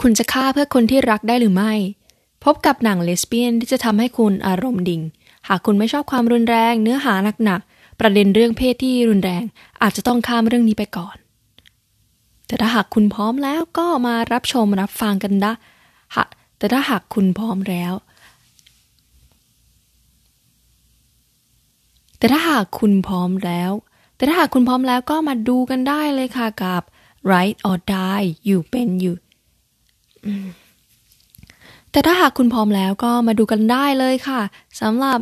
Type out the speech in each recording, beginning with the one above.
คุณจะฆ่าเพื่อคนที่รักได้หรือไม่ พบกับหนังเลสเบี้ยนที่จะทำให้คุณอารมณ์ดิ่ง หากคุณไม่ชอบความรุนแรง เนื้อหาหนักๆ ประเด็นเรื่องเพศที่รุนแรง อาจจะต้องข้ามเรื่องนี้ไปก่อน แต่ถ้าหากคุณพร้อมแล้วก็มารับชมรับฟังกันนะแต่ถ้าหากคุณพร้อมแล้ว แต่ถ้าหากคุณพร้อมแล้ว แต่ถ้าหากคุณพร้อมแล้วก็มาดูกันได้เลยค่ะกับ right or die อยู่เป็นอยู่ แต่ถ้าหากคุณพร้อมแล้วก็มาดูกันได้เลยค่ะสำหรับ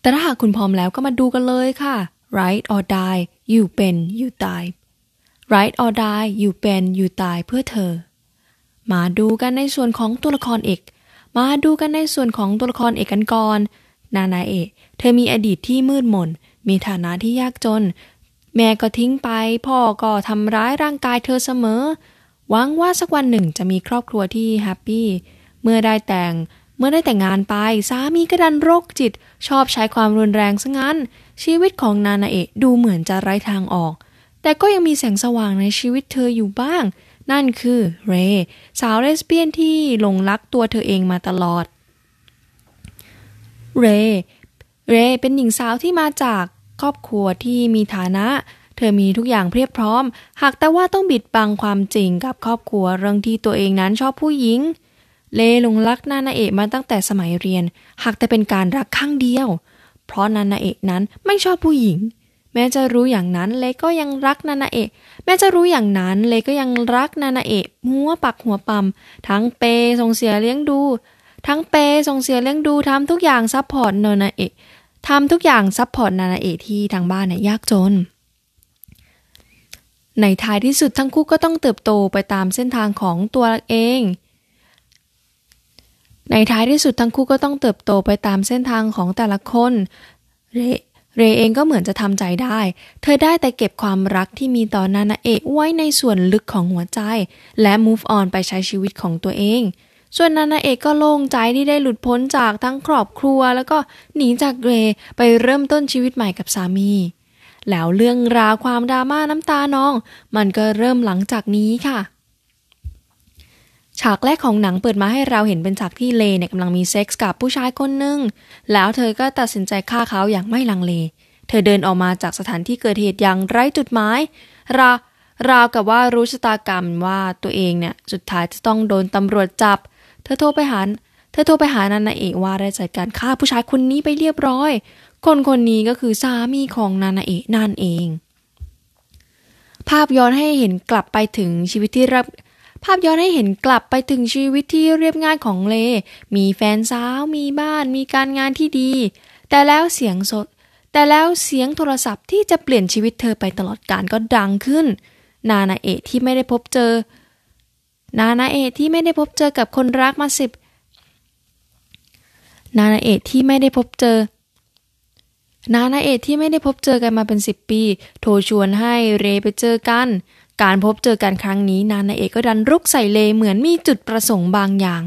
แต่ถ้าหากคุณพร้อมแล้วก็มาดูกันเลยค่ะ right or die อยู่เป็นอยู่ตาย right or die อยู่เป็นอยู่ตายเพื่อเธอ มาดูกันในส่วนของตัวละครเอก มาดูกันในส่วนของตัวละครเอกกันก่อนนานาเอกเธอมีอดีตที่มืดมน มีฐานะที่ยากจน แม่ก็ทิ้งไป พ่อก็ทำร้ายร่างกายเธอเสมอ หวังว่าสักวันหนึ่งจะมีครอบครัวที่แฮปปี้เมื่อได้แต่งเมื่อได้แต่งงานไปสามีก็ดันโรคจิต ชอบใช้ความรุนแรงซะงั้น ชีวิตของนานาเอะดูเหมือนจะไร้ทางออก แต่ก็ยังมีแสงสว่างในชีวิตเธออยู่บ้าง นั่นคือเรสาวเลสเบี้ยนที่หลงรักตัวเธอเองมาตลอด เรเรเป็นหญิงสาวที่มาจากครอบครัวที่มีฐานะ ธอมีทุกอย่างเพียบพร้อม หากแต่ว่าต้องบิดบังความจริงกับครอบครัวเรื่องที่ตัวเองนั้นชอบผู้หญิง เลหลงรักนานาเอะมาตั้งแต่สมัยเรียน หากแต่เป็นการรักข้างเดียว เพราะนานาเอะนั้นไม่ชอบผู้หญิง แม้จะรู้อย่างนั้นเลก็ยังรักนานาเอะแม้จะรู้อย่างนั้นเลก็ยังรักนานาเอะหัวปักหัวปั๊มทั้งเปย์ส่งเสียเลี้ยงดู ทั้งเปย์ส่งเสียเลี้ยงดูทำทุกอย่าง support นานาเอะทำทุกอย่าง support นานาเอะที่ทางบ้านเนี่ยยากจน ในท้ายที่สุดทั้งคู่ก็ต้องเติบโตไปตามเส้นทางของตัวเอง ในท้ายที่สุดทั้งคู่ก็ต้องเติบโตไปตามเส้นทางของแต่ละคนเรเรเองก็เหมือนจะทำใจได้ เธอได้แต่เก็บความรักที่มีต่อนานาเอะไว้ในส่วนลึกของหัวใจ และ move on ไปใช้ชีวิตของตัวเอง ส่วนนานาเอกก็โล่งใจที่ได้หลุดพ้นจากทั้งครอบครัว แล้วก็หนีจากเรไปเริ่มต้นชีวิตใหม่กับสามี แล้วเรื่องราวความดราม่าน้ำตานอง มันก็เริ่มหลังจากนี้ค่ะ ฉากแรกของหนังเปิดมาให้เราเห็นเป็นฉากที่เลเนี่ยกำลังมีเซ็กส์กับผู้ชายคนหนึ่งแล้วเธอก็ตัดสินใจฆ่าเขาอย่างไม่ลังเล เธอเดินออกมาจากสถานที่เกิดเหตุอย่างไร้จุดหมายราราวกับว่ารู้ชะตากรรมว่าตัวเองเนี่ยสุดท้ายจะต้องโดนตำรวจจับ เธอโทรไปหาเธอโทรไปหานันนาเอกว่าได้จัดการฆ่าผู้ชายคนนี้ไปเรียบร้อย คนคนนี้ก็คือสามีของนานาเอะนั่นเอง ภาพย้อนให้เห็นกลับไปถึงชีวิตที่รับภาพย้อนให้เห็นกลับไปถึงชีวิตที่เรียบง่ายของเล มีแฟนสาว มีบ้าน มีการงานที่ดี แต่แล้วเสียงสด แต่แล้วเสียงโทรศัพท์ที่จะเปลี่ยนชีวิตเธอไปตลอดกาลก็ดังขึ้น นานาเอะที่ไม่ได้พบเจอ นานาเอะที่ไม่ได้พบเจอกับคนรักมาสิบ นานาเอะที่ไม่ได้พบเจอ นานาเอกที่ไม่ได้พบเจอกันมาเป็นสิบปี โทรชวนให้เรไปเจอกัน การพบเจอกันครั้งนี้ นานาเอกก็ดันรุกใส่เลเหมือนมีจุดประสงค์บางอย่าง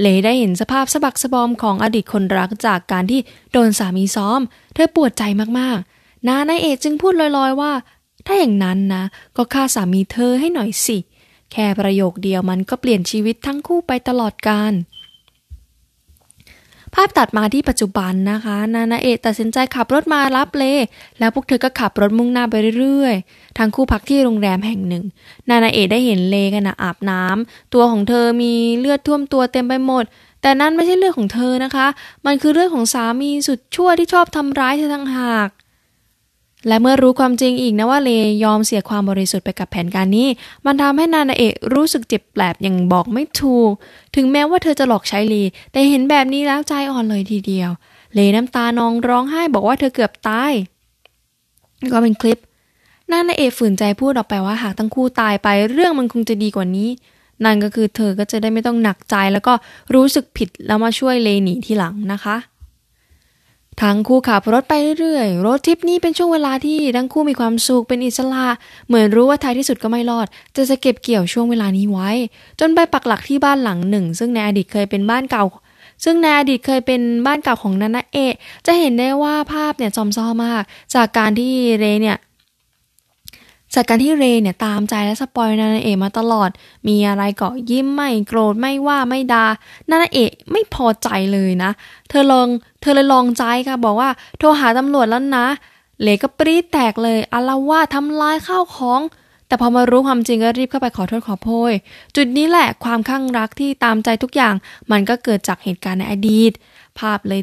เลได้เห็นสภาพสะบักสะบอมของอดีตคนรักจากการที่โดนสามีซ้อม เธอปวดใจมากๆ นานาเอกจึงพูดลอยๆว่า ถ้าอย่างนั้นนะ ก็ฆ่าสามีเธอให้หน่อยสิ แค่ประโยคเดียวมันก็เปลี่ยนชีวิตทั้งคู่ไปตลอดกาล ภาพตัดมาที่ปัจจุบันนะคะ นานาเอะตัดสินใจขับรถมารับเล แล้วพวกเธอก็ขับรถมุ่งหน้าไปเรื่อยๆ ทั้งคู่พักที่โรงแรมแห่งหนึ่ง นานาเอะได้เห็นเลกันนะอาบน้ำตัวของเธอมีเลือดท่วมตัวเต็มไปหมด แต่นั่นไม่ใช่เลือดของเธอนะคะ มันคือเลือดของสามีสุดชั่วที่ชอบทำร้ายเธอทั้งหาก และเมื่อรู้ความจริงอีกนะว่าเลยอมเสียความบริสุทธิ์ไปกับแผนการนี้ มันทำให้นานาเอะรู้สึกเจ็บแปลบอย่างบอกไม่ถูก ถึงแม้ว่าเธอจะหลอกใช้ลีแต่เห็นแบบนี้แล้วใจอ่อนเลยทีเดียว เลน้ำตานองร้องไห้บอกว่าเธอเกือบตายก็เป็นคลิปนานาเอะฝืนใจพูดออกไปว่าหากทั้งคู่ตายไปเรื่องมันคงจะดีกว่านี้ นั่นก็คือเธอก็จะได้ไม่ต้องหนักใจแล้วก็รู้สึกผิดแล้วมาช่วยเลหนีทีหลังนะคะ ทั้งคู่ขับรถไปเรื่อยๆ รถทริปนี้เป็นช่วงเวลาที่ทั้งคู่มีความสุขเป็นอิสระ เหมือนรู้ว่าท้ายที่สุดก็ไม่รอด จะจะเก็บเกี่ยวช่วงเวลานี้ไว้ จนไปปักหลักที่บ้านหลังหนึ่ง ซึ่งในอดีตเคยเป็นบ้านเก่า ซึ่งในอดีตเคยเป็นบ้านเก่าของนันนะเอะจะเห็นได้ว่าภาพเนี่ยซอมซ้อมาก จากการที่เรเนี่ย จากการที่เรเนี่ยตามใจและสปอยนานาเอะมาตลอด มีอะไรก็ยิ้มไม่โกรธไม่ว่าไม่ดา่านานาเอะไม่พอใจเลยนะ เธอลองเธอเลยลองใจค่ะบอกว่าโทรหาตำรวจแล้วนะ เลก็ปรี๊ดแตกเลยอาละว่าทำลายข้าวของ แต่พอมารู้ความจริงก็รีบเข้าไปขอโทษขอโพย จุดนี้แหละความข้างรักที่ตามใจทุกอย่าง มันก็เกิดจากเหตุการณ์ในอดีต ภาพเลย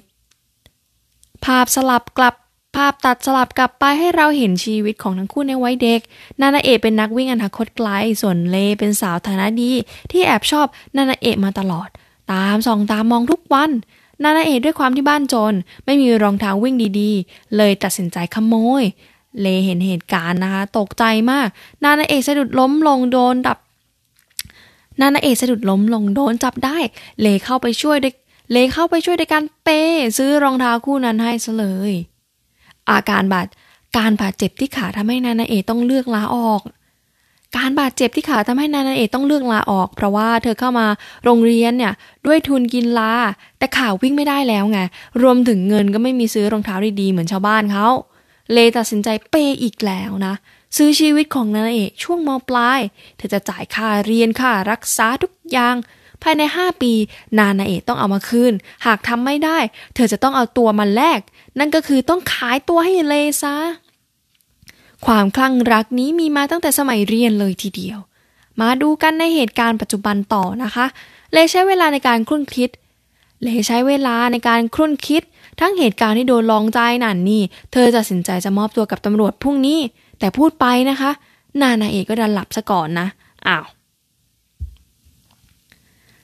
ภาพสลับกลับ ภาพตัดสลับกลับไปให้เราเห็นชีวิตของทั้งคู่ในวัยเด็ก นานาเอะเป็นนักวิ่งอนาคตไกล ส่วนเลเป็นสาวฐานะดี ที่แอบชอบนานาเอะมาตลอด ตามส่องตามมองทุกวัน นานาเอะด้วยความที่บ้านจน ไม่มีรองเท้าวิ่งดีๆ เลยตัดสินใจขโมย เลเห็นเหตุการณ์นะคะ ตกใจมาก นานาเอะสะดุดล้มลงโดนดับ นานาเอะสะดุดล้มลงโดนจับได้ เลเข้าไปช่วยเลเข้าไปช่วยในการเปซื้อรองเท้าคู่นั้นให้ซะเลย อาการบาดการบาดเจ็บที่ขาทำให้นานาเอต้องเลือกลาออก การบาดเจ็บที่ขาทำให้นานาเอต้องเลือกลาออก เพราะว่าเธอเข้ามาโรงเรียนเนี่ยด้วยทุนกินลา แต่ขาวิ่งไม่ได้แล้วไง รวมถึงเงินก็ไม่มีซื้อรองเท้าดีๆเหมือนชาวบ้านเขา เลตัดสินใจเปย์อีกแล้วนะ ซื้อชีวิตของนานาเอช่วงมปลาย เธอจะจ่ายค่าเรียนค่ารักษาทุกอย่างายใน 5 ปี นานาเอะต้องเอามาคืน หากทำไม่ได้ เธอจะต้องเอาตัวมาแลก นั่นก็คือต้องขายตัวให้เลซะ ความคลั่งรักนี้มีมาตั้งแต่สมัยเรียนเลยทีเดียว มาดูกันในเหตุการณ์ปัจจุบันต่อนะคะ เลใช้เวลาในการครุ่นคิด เลใช้เวลาในการครุ่นคิด ทั้งเหตุการณ์ที่โดนลองใจนั่นนี่ เธอจะสินใจจะมอบตัวกับตำรวจพรุ่งนี้ แต่พูดไปนะคะ นานาเอกก็ดันหลับซะก่อนนะ อ้าว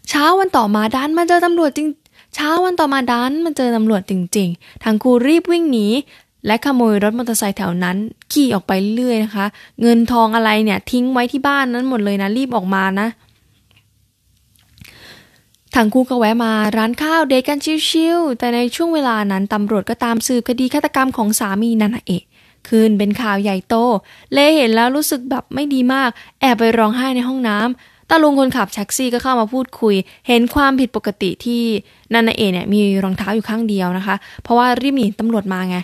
เช้าวันต่อมาดันมาเจอตำรวจจริง เช้าวันต่อมาดันมันเจอตำรวจจริง ๆ ทางครูรีบวิ่งหนีและขโมยรถมอเตอร์ไซค์แถวนั้น ขี่ออกไปเรื่อยนะคะ เงินทองอะไรเนี่ยทิ้งไว้ที่บ้านนั้นหมดเลยนะรีบออกมานะทางคู่ก็แวะมาร้านข้าวเดทกันชิวๆแต่ในช่วงเวลานั้นตำรวจก็ตามสืบคดีฆาตกรรมของสามีนันเอะคืนเป็นข่าวใหญ่โต เลเห็นแล้วรู้สึกแบบไม่ดีมาก แอบไปร้องไห้ในห้องน้ำ ตาลุงคนขับแท็กซี่ก็เข้ามาพูดคุย เห็นความผิดปกติที่นันนาเอเนี่ยมีรองเท้าอยู่ข้างเดียวนะคะ เพราะว่ารีบหนีตำรวจมาไง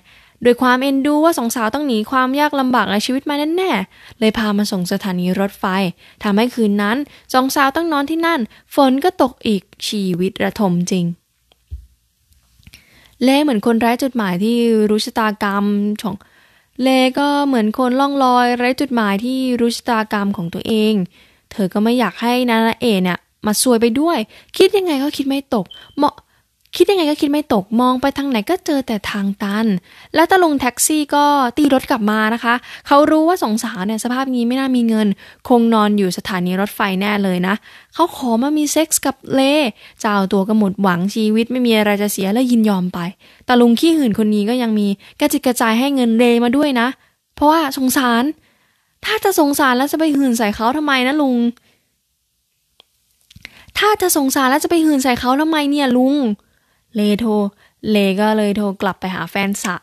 โดยความเอ็นดูว่าสองสาวต้องหนีความยากลำบากในชีวิตมาแน่ๆ เลยพามาส่งสถานีรถไฟทำให้คืนนั้นสองสาวต้องนอนที่นั่น ฝนก็ตกอีกชีวิตระทมจริง เล่เหมือนคนไร้จุดหมายที่รู้ชะตากรรมของเลก็เหมือนคนล่องลอยไร้จุดหมายที่รู้ชะตากรรมของตัวเอง เธอก็ไม่อยากให้นานาเอเนี่ยมาซวยไปด้วย คิดยังไงก็คิดไม่ตกเหมาะคิดยังไงก็คิดไม่ตกมองไปทางไหนก็เจอแต่ทางตัน แล้วตาลุงแท็กซี่ก็ตีรถกลับมานะคะ เขารู้ว่าสองสาวเนี่ยสภาพนี้ไม่น่ามีเงิน คงนอนอยู่สถานีรถไฟแน่เลยนะ เขาขอมามีเซ็กส์กับเลเจ้าตัวก็หมดหวังชีวิตไม่มีอะไรจะเสียแล้วยินยอมไปตาลุงขี้หื่นคนนี้ก็ยังมีกระจิกกระจายให้เงินเลมาด้วยนะ เพราะว่าสงสาร ถ้าจะสงสารแล้วจะไปหื่นใส่เขาทำไมนะลุง ถ้าจะสงสารแล้วจะไปหื่นใส่เขาทำไมเนี่ยลุง เลโทรเลก็เลยโทรกลับไปหาแฟนสะ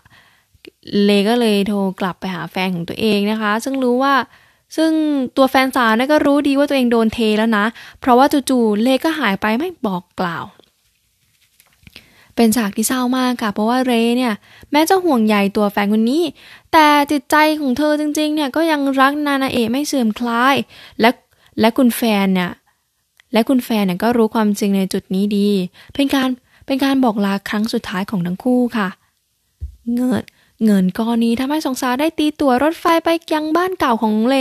เลก็เลยโทรกลับไปหาแฟนของตัวเองนะคะ ซึ่งรู้ว่า ซึ่งตัวแฟนสาวนี่ก็รู้ดีว่าตัวเองโดนเทแล้วนะ เพราะว่าจู่ๆเลก็หายไปไม่บอกกล่าว เป็นฉากที่เศร้ามากค่ะ เพราะว่าเรเนี่ย แม้จะห่วงใยตัวแฟนคนนี้ แต่จิตใจของเธอจริงๆเนี่ยก็ยังรักนานาเอะไม่เสื่อมคลาย และและคุณแฟนเนี่ยและคุณแฟนเนี่ยก็รู้ความจริงในจุดนี้ดี เป็นการเป็นการบอกลาครั้งสุดท้ายของทั้งคู่ค่ะ เงิด เงินก้อนนี้ทำให้สงสาได้ตีตั๋วรถไฟไปยังบ้านเก่าของเล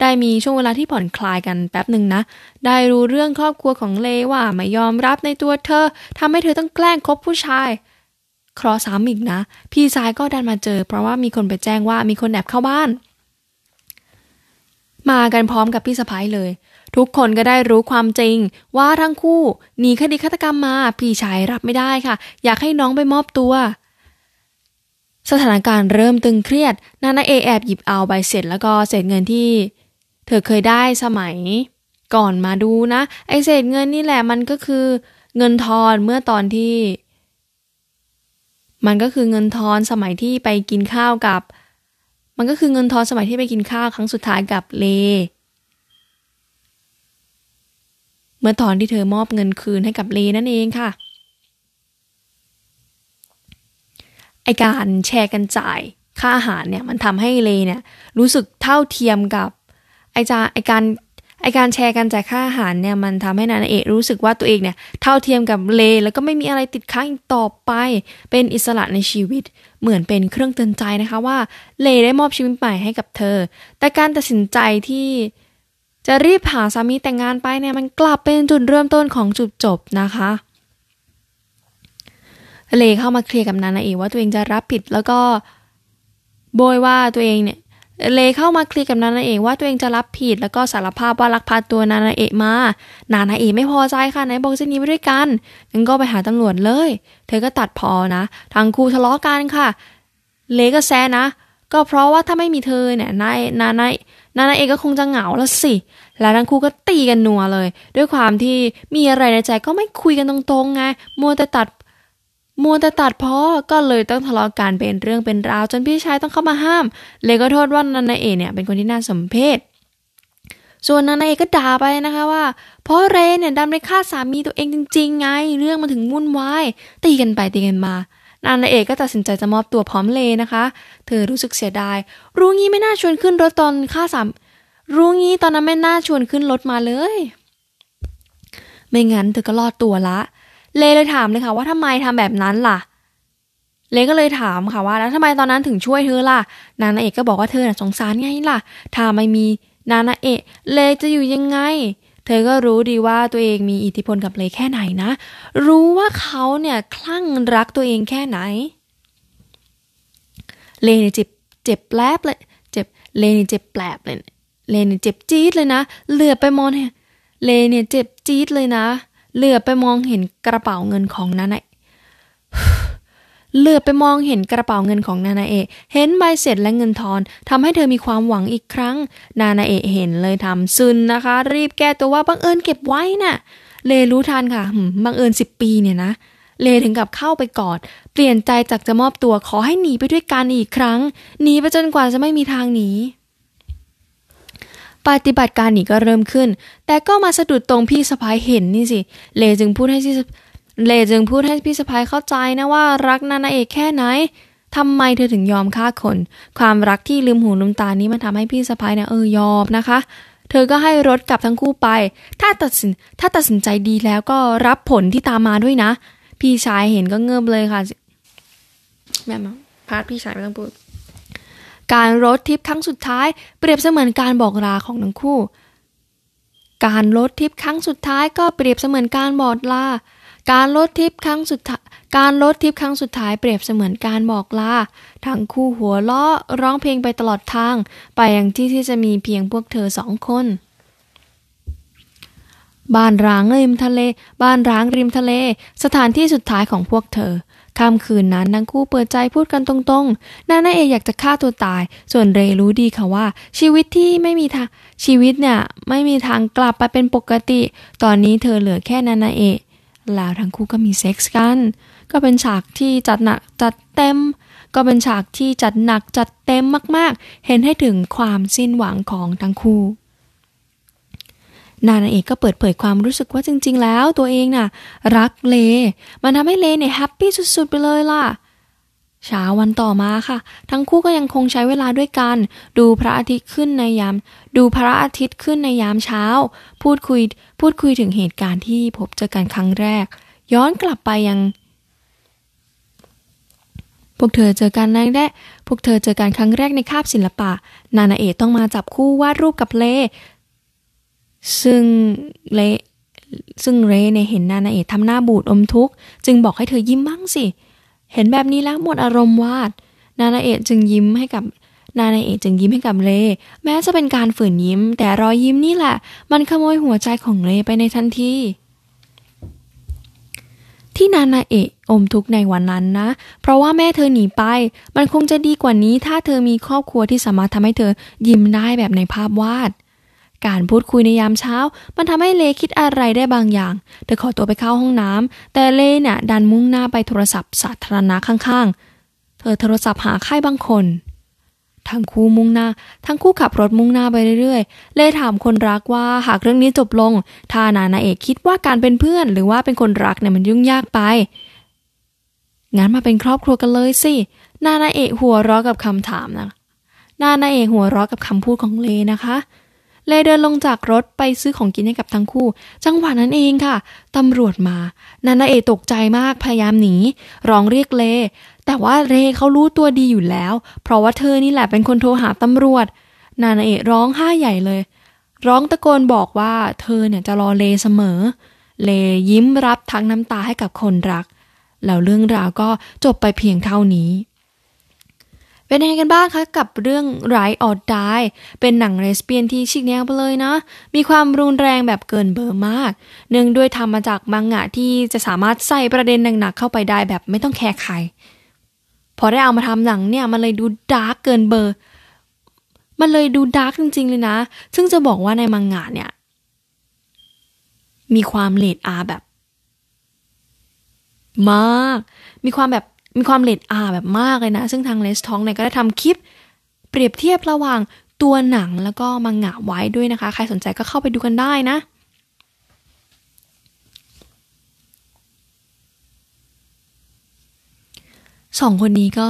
ได้มีช่วงเวลาที่ผ่อนคลายกันแป๊บหนึ่งนะ ได้รู้เรื่องครอบครัวของเลว่าไม่ยอมรับในตัวเธอทำให้เธอต้องแกล้งคบผู้ชายครอสามอีกนะ พี่ชายก็ดันมาเจอ เพราะว่ามีคนไปแจ้งว่ามีคนแอบเข้าบ้าน มากันพร้อมกับพี่สะพ้ายเลย ทุกคนก็ได้รู้ความจริง ว่าทั้งคู่หนีคดีฆาตกรรมมา พี่ชายรับไม่ได้ค่ะ อยากให้น้องไปมอบตัว สถานการณ์เริ่มตึงเครียด นานาเอแอบหยิบเอาใบเสร็จแล้วก็เศษเงินที่ เธอเคยได้สมัย ก่อนมาดูนะ ไอเศษเงินนี่แหละมันก็คือ เงินทอนเมื่อตอนที่ มันก็คือเงินทอนสมัยที่ไปกินข้าวกับ มันก็คือเงินทอนสมัยที่ไปกินข้าวครั้งสุดท้ายกับเล เมื่อตอนที่เธอมอบเงินคืนให้กับเลนั่นเองค่ะ ไอการแชร์กันจ่ายค่าอาหารเนี่ยมันทำให้เลเนี่ยรู้สึกเท่าเทียมกับไอจาไอการไอการแชร์การจ่ายค่าอาหารเนี่ยมันทำให้นานาเอะรู้สึกว่าตัวเองเนี่ยเท่าเทียมกับเล แล้วก็ไม่มีอะไรติดค้างอีกต่อไป เป็นอิสระในชีวิตเหมือนเป็นเครื่องเตือนใจนะคะว่าเลได้มอบชีวิตใหม่ให้กับเธอ แต่การตัดสินใจที่จะรีบหาสามีแต่งงานไปเนี่ยมันกลับเป็นจุดเริ่มต้นของจุดจบนะคะ เลเข้ามาเคลียร์กับนานาเอว่าตัวเองจะรับผิดแล้วก็โบยว่าตัวเองเนี่ยเลเข้ามาเคลียร์กับนานาเอะว่าตัวเองจะรับผิด แล้วก็สารภาพว่าลักพาตัวนานาเอะมา นานาเอะไม่พอใจค่ะไหนบอกจะหนีไปด้วยกันงั้นก็ไปหาตำรวจเลย เธอก็ตัดพอนะทั้งครูทะเลาะกันค่ะ เลก็แซนะ ก็เพราะว่าถ้าไม่มีเธอเนี่ยนายนานานานาเอกก็คงจะเหงาแล้วสิ แล้วทั้งคู่ก็ตีกันนัวเลย ด้วยความที่มีอะไรในใจก็ไม่คุยกันตรงๆไงมัวแต่ตัด มัวแต่ตัดพ้อก็เลยต้องทะเลาะกันเป็นเรื่องเป็นราวจนพี่ชายต้องเข้ามาห้าม เลยก็โทษว่านันนาเอเนี่ยเป็นคนที่น่าสมเพชส่วนนันนาเอก็ด่าไปนะคะว่าเพราะเรเนี่ยดันไปฆ่าสามีตัวเองจริง ๆ ไง เรื่องมาถึงวุ่นวายตีกันไปตีกันมานานาเอกก็ตัดสินใจจะมอบตัวพร้อมเลนะคะ เธอรู้สึกเสียดาย รู้งี้ไม่น่าชวนขึ้นรถตอนฆ่าสามรู้งี้ตอนนั้นไม่น่าชวนขึ้นรถมาเลย ไม่งั้นเธอก็รอดตัวละ เลเลยถามเลยค่ะว่าทำไมทำแบบนั้นล่ะ เลก็เลยถามค่ะว่า แล้วทำไมตอนนั้นถึงช่วยเธอล่ะ นานาเอกก็บอกว่าเธอน่ะสงสารไงล่ะ ถ้าไม่มีนานาเอกเลจะอยู่ยังไง เธอก็รู้ดีว่าตัวเองมีอิทธิพลกับเลแค่ไหนนะ รู้ว่าเขาเนี่ยคลั่งรักตัวเองแค่ไหน เลเนี่ยเจ็บเจ็บแปลบเลยเจ็บเลเนี่ยเจ็บแปลบเลยเลเนี่ยเจ็บจี๊ดเลยนะ เหลือไปมองเนี่ยเลเนี่ยเจ็บจี๊ดเลยนะ เหลือไปมองเห็นกระเป๋าเงินของนานาเหลือไปมองเห็นกระเป๋าเงินของนานาเอ เห็นใบเสร็จและเงินทอนทำให้เธอมีความหวังอีกครั้ง นานาเอเห็นเลยทำซึนนะคะ รีบแก้ตัวว่าบังเอิญเก็บไว้นะ่ะ เลรู้ทันค่ะบังเอิญสิบปีเนี่ยนะ เลถึงกับเข้าไปกอด เปลี่ยนใจจากจะมอบตัวขอให้หนีไปด้วยกันอีกครั้ง หนีไปจนกว่าจะไม่มีทางหนี ปฏิบัติการนี้ก็เริ่มขึ้น แต่ก็มาสะดุดตรงพี่สะพ้ายเห็นนี่สิ เลจึงพูดให้พี่เลจึงพูดให้พี่สะพ้ายเข้าใจนะว่ารักนานาเอกแค่ไหนทำไมเธอถึงยอมฆ่าคน ความรักที่ลืมหูลืมตานี้มันทำให้พี่สะพ้ายเนี่ยเออยอมนะคะ เธอก็ให้รถกลับทั้งคู่ไป ถ้าตัดสินถ้าตัดสินใจดีแล้วก็รับผลที่ตามมาด้วยนะ พี่ชายเห็นก็เงิบเลยค่ะแม่มาพาร์ทพี่ชายไม่ต้องพูด การรถทิปครั้งสุดท้าย เปรียบเสมือนการบอกลาของทั้งคู่ การรถทิปครั้งสุดท้ายก็เปรียบเสมือนการบอกลา การรถทิปครั้งสุดท้ายการรถทิปครั้งสุดท้ายเปรียบเสมือนการบอกลา ทั้งคู่หัวเราะร้องเพลงไปตลอดทาง ไปย่างที่ที่จะมีเพียงพวกเธอสองคนบ้านร้างริมทะเล บ้านร้างริมทะเล สถานที่สุดท้ายของพวกเธอ ค่ำคืนนั้นทั้งคู่เปิดใจพูดกันตรงๆ นานาเออยากจะฆ่าตัวตาย ส่วนเรรู้ดีค่ะว่า ชีวิตที่ไม่มีทางชีวิตเนี่ยไม่มีทางกลับไปเป็นปกติ ตอนนี้เธอเหลือแค่นานาเอแล้วทั้งคู่ก็มีเซ็กส์กัน ก็เป็นฉากที่จัดหนักจัดเต็ม ก็เป็นฉากที่จัดหนักจัดเต็มมากๆ เห็นให้ถึงความสิ้นหวังของทั้งคู่ นานาเอกก็เปิดเผยความรู้สึกว่าจริง ๆ แล้วตัวเองน่ะ รักเล มันทำให้เลเนี่ยแฮปปี้สุด ๆ ไปเลยล่ะเช้าวันต่อมาค่ะ ทั้งคู่ก็ยังคงใช้เวลาด้วยกัน ดูพระอาทิตย์ขึ้นในยาม ดูพระอาทิตย์ขึ้นในยามเช้า พูดคุยพูดคุยถึงเหตุการณ์ที่พบเจอกันครั้งแรก ย้อนกลับไปยัง พวกเธอเจอกันในแรกพวกเธอเจอกันครั้งแรกในคาบศิลปะ นานาเอต้องมาจับคู่วาดรูปกับเล ซึ่งเลซึ่งเรเนี่ยเห็นนานาเอะทำหน้าบูดอมทุกข์จึงบอกให้เธอยิ้มบ้างสิ เห็นแบบนี้แล้วหมดอารมณ์วาด นานาเอะจึงยิ้มให้กับนานาเอะจึงยิ้มให้กับเล แม้จะเป็นการฝืนยิ้ม แต่รอยยิ้มนี่แหละ มันขโมยหัวใจของเลไปในทันที ที่นานาเอะอมทุกข์ในวันนั้นนะ เพราะว่าแม่เธอหนีไป มันคงจะดีกว่านี้ถ้าเธอมีครอบครัวที่สามารถทำให้เธอยิ้มได้แบบในภาพวาด การพูดคุยในยามเช้า มันทำให้เลคิดอะไรได้บางอย่าง เธอขอตัวไปเข้าห้องน้ำแต่เลเนี่ยดันมุ่งหน้าไปโทรศัพท์สาธารณะข้างๆ เธอโทรศัพท์หาใครบางคน ทั้งคู่มุ่งหน้า ทั้งคู่ขับรถมุ่งหน้าไปเรื่อยๆ เลถามคนรักว่าหากเรื่องนี้จบลงถ้านานาเอกคิดว่าการเป็นเพื่อน หรือว่าเป็นคนรักเนี่ยมันยุ่งยากไป งั้นมาเป็นครอบครัวกันเลยสิ นานาเอะหัวเราะกับคำถามนะนานาเอะหัวเราะกับคำพูดของเลนะคะ เลเดินลงจากรถไปซื้อของกินให้กับทั้งคู่ จังหวะนั้นเองค่ะตำรวจมา นานาเอตกใจมากพยายามหนีร้องเรียกเล แต่ว่าเลเขารู้ตัวดีอยู่แล้ว เพราะว่าเธอนี่แหละเป็นคนโทรหาตำรวจ นานาเอร้องไห้ใหญ่เลย ร้องตะโกนบอกว่าเธอเนี่ยจะรอเลเสมอ เลยิ้มรับทั้งน้ำตาให้กับคนรัก แล้วเรื่องราวก็จบไปเพียงเท่านี้ เป็นยังไงกันบ้างคะกับเรื่อง Ride or Die เป็นหนังเลสเบี้ยนที่ฉีกแนวไปเลยนะ มีความรุนแรงแบบเกินเบอร์มาก เนื่องด้วยทำมาจากมังงะที่จะสามารถใส่ประเด็นหนักๆเข้าไปได้แบบไม่ต้องแคร์ใคร พอได้เอามาทำหนังเนี่ยมันเลยดู dark เกินเบอร์ มันเลยดู dark จริงๆเลยนะ ซึ่งจะบอกว่าในมังงะเนี่ย มีความเรท R แบบ มาก มีความแบบ มีความเลดอาแบบมากเลยนะ ซึ่งทางเลสทองเนี่ยก็ได้ทำคลิป เปรียบเทียบระหว่างตัวหนังแล้วก็มังงะไว้ด้วยนะคะ ใครสนใจก็เข้าไปดูกันได้นะสองคนนี้ก็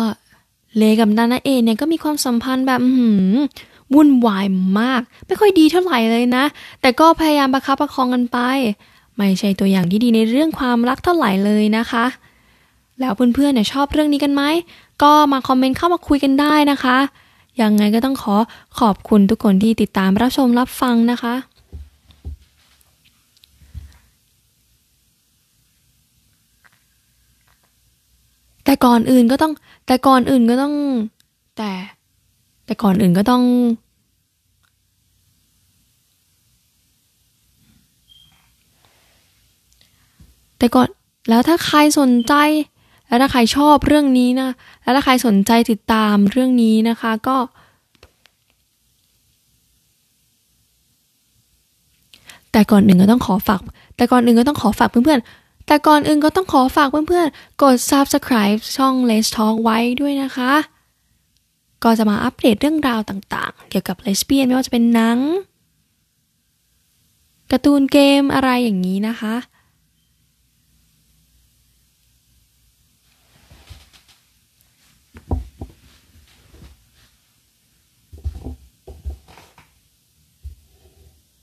เลกับนานาเอเนี่ยก็มีความสัมพันธ์แบบหืมวุ่นวายมาก ไม่ค่อยดีเท่าไหร่เลยนะ แต่ก็พยายามประคับประคองกันไป ไม่ใช่ตัวอย่างที่ดีในเรื่องความรักเท่าไหร่เลยนะคะ แล้วเพื่อนๆเนี่ยชอบเรื่องนี้กันไหม ก็มาคอมเมนต์เข้ามาคุยกันได้นะคะ ยังไงก็ต้องขอขอบคุณทุกคนที่ติดตามรับชมรับฟังนะคะ แต่ก่อนอื่นก็ต้อง แต่ก่อนอื่นก็ต้อง แต่ แต่ก่อนอื่นก็ต้องแต่ก่อนแล้วถ้าใครสนใจ แล้วถ้าใครชอบเรื่องนี้นะ แล้วถ้าใครสนใจติดตามเรื่องนี้นะคะก็ แต่ก่อนอื่นก็ต้องขอฝาก แต่ก่อนอื่นก็ต้องขอฝากเพื่อนๆ แต่ก่อนอื่นก็ต้องขอฝากเพื่อนๆ กด subscribe ช่อง Let's Talk ไว้ด้วยนะคะ ก็จะมาอัปเดตเรื่องราวต่างๆ เกี่ยวกับเลสเบี้ยนไม่ว่าจะเป็นหนังการ์ตูนเกมอะไรอย่างนี้นะคะ